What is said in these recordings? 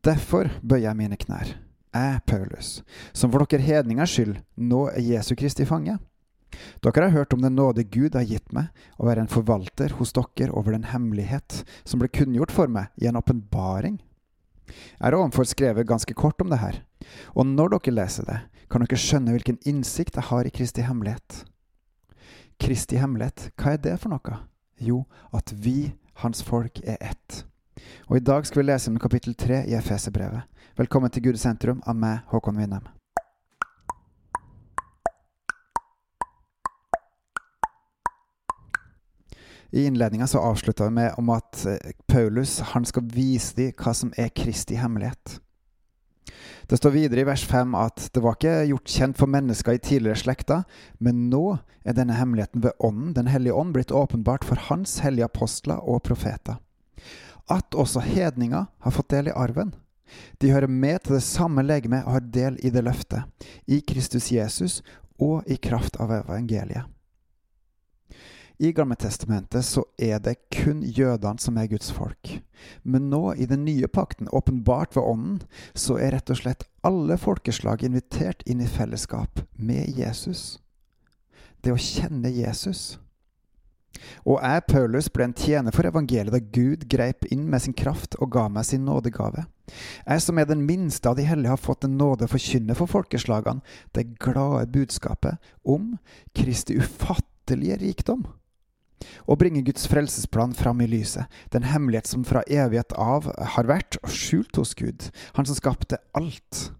Derfor bøyer jeg mine knær, jeg, Paulus, som for dere hedningers skyld nå er Jesu Kristi fange. Dere har hørt om den nåde Gud har gitt meg, å være en forvalter hos dere over den hemmelighet som ble kunngjort for meg i en åpenbaring. Jeg har ovenfor skrevet ganske kort om det her, og når dere leser det, kan dere skjønne hvilken innsikt jeg har i Kristi hemmelighet. Kristi hemmelighet, hva er det for noe? Jo, at vi, hans folk, er ett. Og i dag skal vi lese om kapittel tre i Efeserbrevet. Velkommen til Guds sentrum av meg, Håkon Winnem. I innledninga så avslutta vi med om at eh, Paulus han skal vise dem hva som er Kristi hemmelighet. Det står videre i vers 5 at det var ikke gjort kjent for mennesker i tidligere slekter, men nå er denne hemmeligheten ved Ånden, Den hellige ånd, blitt åpenbart for Hans hellige apostler og profeter. At også hedninger har fått del i arven. De hører med til det samme legeme og har del i det løftet, i Kristus Jesus og i kraft av evangeliet. I Gammeltestamentet så er det kun jødene som er Guds folk. Men nå, i den nye pakten, åpenbart ved Ånden, så er rett og slett alle folkeslag invitert inn i fellesskap med Jesus. Det å kjenne Jesus. Og jeg, Paulus, ble en tjener for evangeliet da Gud greip inn med sin kraft og ga meg sin nådegave. Jeg som er den minste av de hellige, har fått en nåde å forkynne for folkeslagene det glade budskapet om Kristi ufattelige rikdom og bringe Guds frelsesplan fram i lyset, den hemmelighet som fra evighet av har vært skjult hos Gud, Han som skapte alt.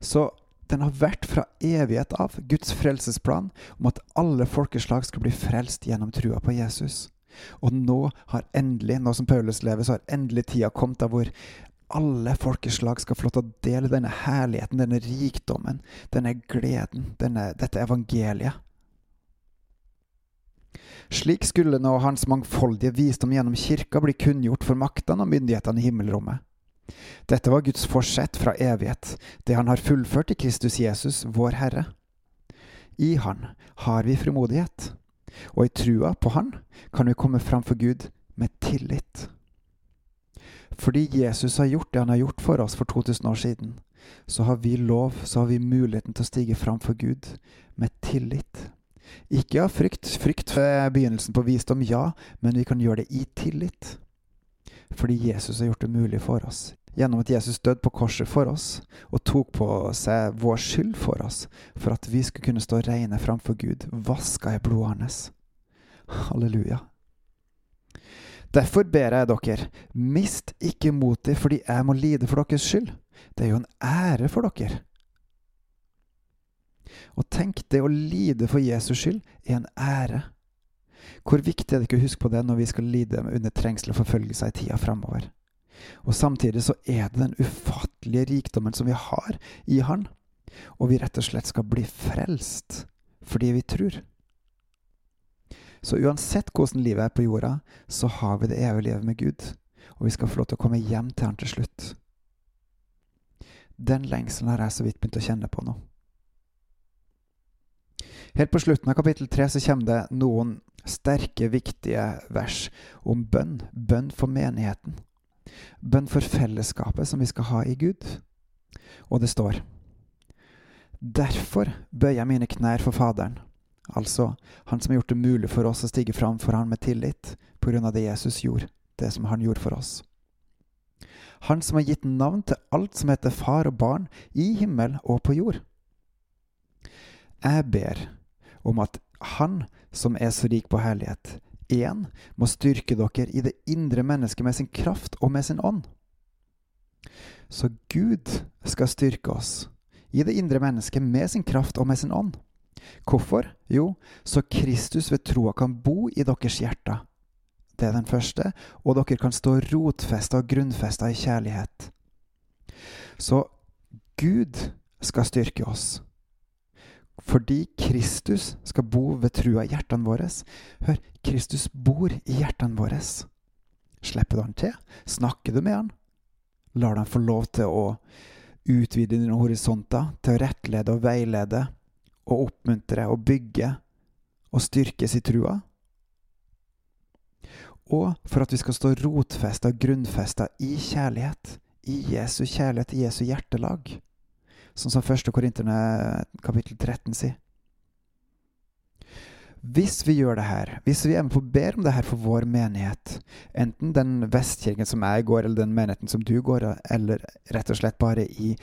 Så den har vært fra evighet av, Guds frelsesplan, om at alle folkeslag skal bli frelst gjennom trua på Jesus. Og nå har endelig, nå som Paulus lever, så har endelig tida kommet der hvor alle folkeslag skal få lov til å dele denne herligheten, denne rikdommen, denne gleden, denne, dette evangeliet. Slik skulle nå Hans mangfoldige visdom gjennom kirka bli kunngjort for maktene og myndighetene i himmelrommet. Dette var Guds forsett fra evighet, det Han har fullført i Kristus Jesus, vår Herre. I Han har vi frimodighet, og i trua på Han kan vi komme fram for Gud med tillit. Fordi Jesus har gjort det Han har gjort for oss for 2000 år siden, så har vi lov, så har vi muligheten til å stige fram for Gud med tillit. Ikke av frykt. Frykt er begynnelsen på visdom, ja, men vi kan gjøre det i tillit. Fordi Jesus har gjort det mulig for oss. Gjennom at Jesus døde på korset for oss og tok på seg vår skyld for oss, for at vi skulle kunne stå reine framfor Gud, vaska i blodet hans. Halleluja. Derfor ber jeg dere, mist ikke motet fordi jeg må lide for deres skyld. Det er jo en ære for dere. Og tenk, det å lide for Jesus skyld er en ære. Hvor viktig er det ikke å huske på det når vi skal lide under trengsel og forfølgelse i tida framover? Og samtidig så er det den ufattelige rikdommen som vi har i Han, og vi rett og slett skal bli frelst fordi vi tror. Så uansett hvordan livet er på jorda, så har vi det evige livet med Gud, og vi skal få lov til å komme hjem til Han til slutt. Den lengselen har jeg så vidt begynt å kjenne på nå. Helt på slutten av kapittel tre så kommer det noen sterke, viktige vers om bønn. Bønn for menigheten. Bønn for fellesskapet som vi skal ha i Gud. Og det står Derfor bøyer jeg mine knær for Faderen, altså Han som har gjort det mulig for oss å stige fram for Han med tillit på grunn av det Jesus gjorde, det som Han gjorde for oss. Han som har gitt navn til alt som heter far og barn, i himmel og på jord. Jeg ber om at Han som er så rik på herlighet, én må styrke dere i det indre mennesket med sin kraft og med sin ånd. Så Gud skal styrke oss i det indre mennesket med sin kraft og med sin ånd. Hvorfor? Jo, så Kristus ved troa kan bo i deres hjerter. Det er den første, og dere kan stå rotfesta og grunnfesta i kjærlighet. Så Gud skal styrke oss fordi Kristus skal bo ved trua i hjertene våre. Hør, Kristus bor i hjertene våre. Slipper du han til? Snakker du med han? Lar du han få lov til å utvide dine horisonter, til å rettlede og veilede, og oppmuntre og bygge og styrkes i trua? Og for at vi skal stå rotfesta og grunnfesta i kjærlighet, i Jesu kjærlighet, i Jesu hjertelag. Sånn som 1. Korinterne kapittel 13 sier. Hvis vi gjør det her, hvis vi er ber om det her for vår menighet, enten den vestkirken som jeg går, eller den menigheten som du går, eller rett og slett bare i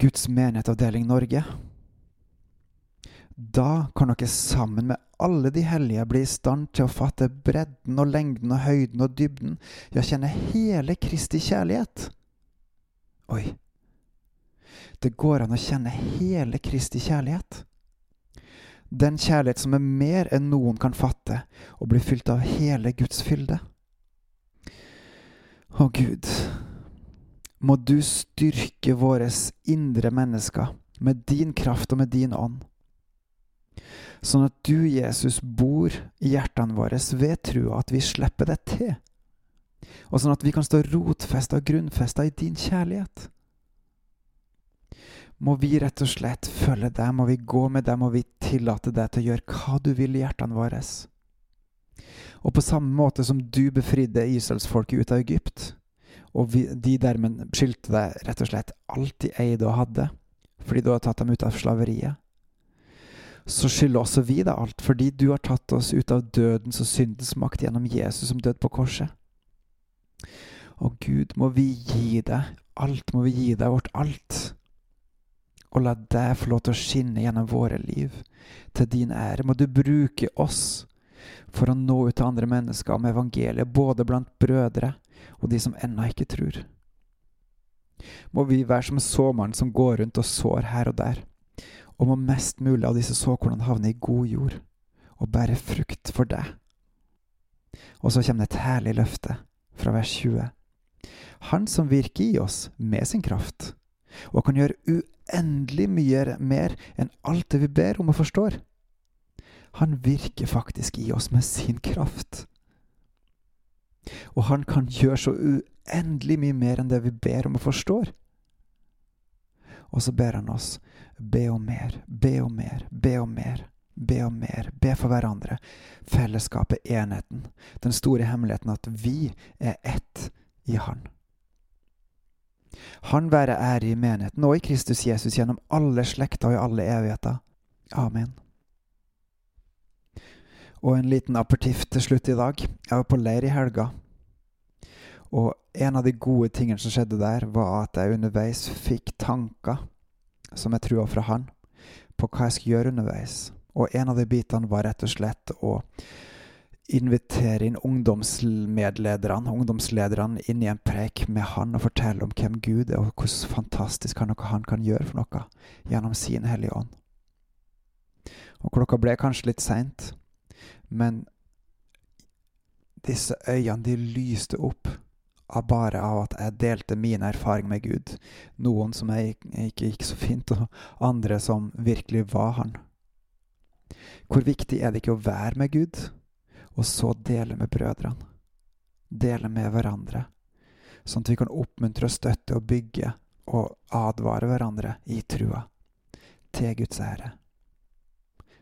Guds menighet avdeling Norge, da kan dere sammen med alle de hellige bli i stand til å fatte bredden og lengden og høyden og dybden, ja, kjenne hele Kristi kjærlighet. Oi. Det går an å kjenne hele Kristi kjærlighet. Den kjærlighet som er mer enn noen kan fatte, og blir fylt av hele Guds fylde. Å Gud, må du styrke våres indre mennesker med din kraft og med din ånd sånn at du, Jesus, bor i hjertene våre ved trua at vi slipper det til, og sånn at vi kan stå rotfesta og grunnfesta i din kjærlighet. Må vi rett og slett følge deg, må vi gå med deg, må vi tillate deg til å gjøre hva du vil i hjertene våre. Og på samme måte som du befridde israelsfolket ut av Egypt, og vi, de dermed skyldte deg rett og slett alt de eide og hadde, fordi du har tatt dem ut av slaveriet, så skylder også vi deg alt, fordi du har tatt oss ut av dødens og syndens makt gjennom Jesus som døde på korset. Og Gud, må vi gi deg alt, må vi gi deg vårt alt. Og la deg få lov til å skinne gjennom våre liv, til din ære. Må du bruke oss for å nå ut til andre mennesker med evangeliet, både blant brødre og de som ennå ikke tror. Må vi være som såmannen som går rundt og sår her og der og må mest mulig av disse såkornene havne i god jord og bære frukt for deg. Og så kommer det et herlig løfte fra vers 20. Han som virker i oss med sin kraft, og kan gjøre uendelig mye mer enn alt det vi ber om og forstår. Han virker faktisk i oss med sin kraft. Og han kan gjøre så uendelig mye mer enn det vi ber om og forstår. Og så ber han oss be om mer, be om mer, be om mer. Be om mer, be for hverandre. Fellesskapet, enheten. Den store hemmeligheten at vi er ett i Han. Han være ære i menigheten og i Kristus Jesus gjennom alle slekter og i alle evigheter. Amen. Og en liten apertiff til slutt i dag. Jeg var på leir i helga. Og en av de gode tingene som skjedde der, var at jeg underveis fikk tanker som jeg trua fra han, på hva jeg skulle gjøre underveis. Og en av de bitene var rett og slett å invitere inn ungdomsmedlederne, ungdomslederne, inn i en preik med han og fortelle om hvem Gud er, og hvordan fantastisk han, han kan gjøre for noe gjennom sin Hellige Ånd. Og klokka ble kanskje litt seint, men disse øynene, de lyste opp av bare av at jeg delte min erfaring med Gud. Noen som jeg ikke gikk så fint, og andre som virkelig var Han. Hvor viktig er det ikke å være med Gud, og så dele med brødrene? Dele med hverandre, sånn at vi kan oppmuntre og støtte og bygge og advare hverandre i trua, til Guds ære.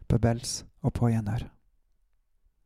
På bels og på gjenhør.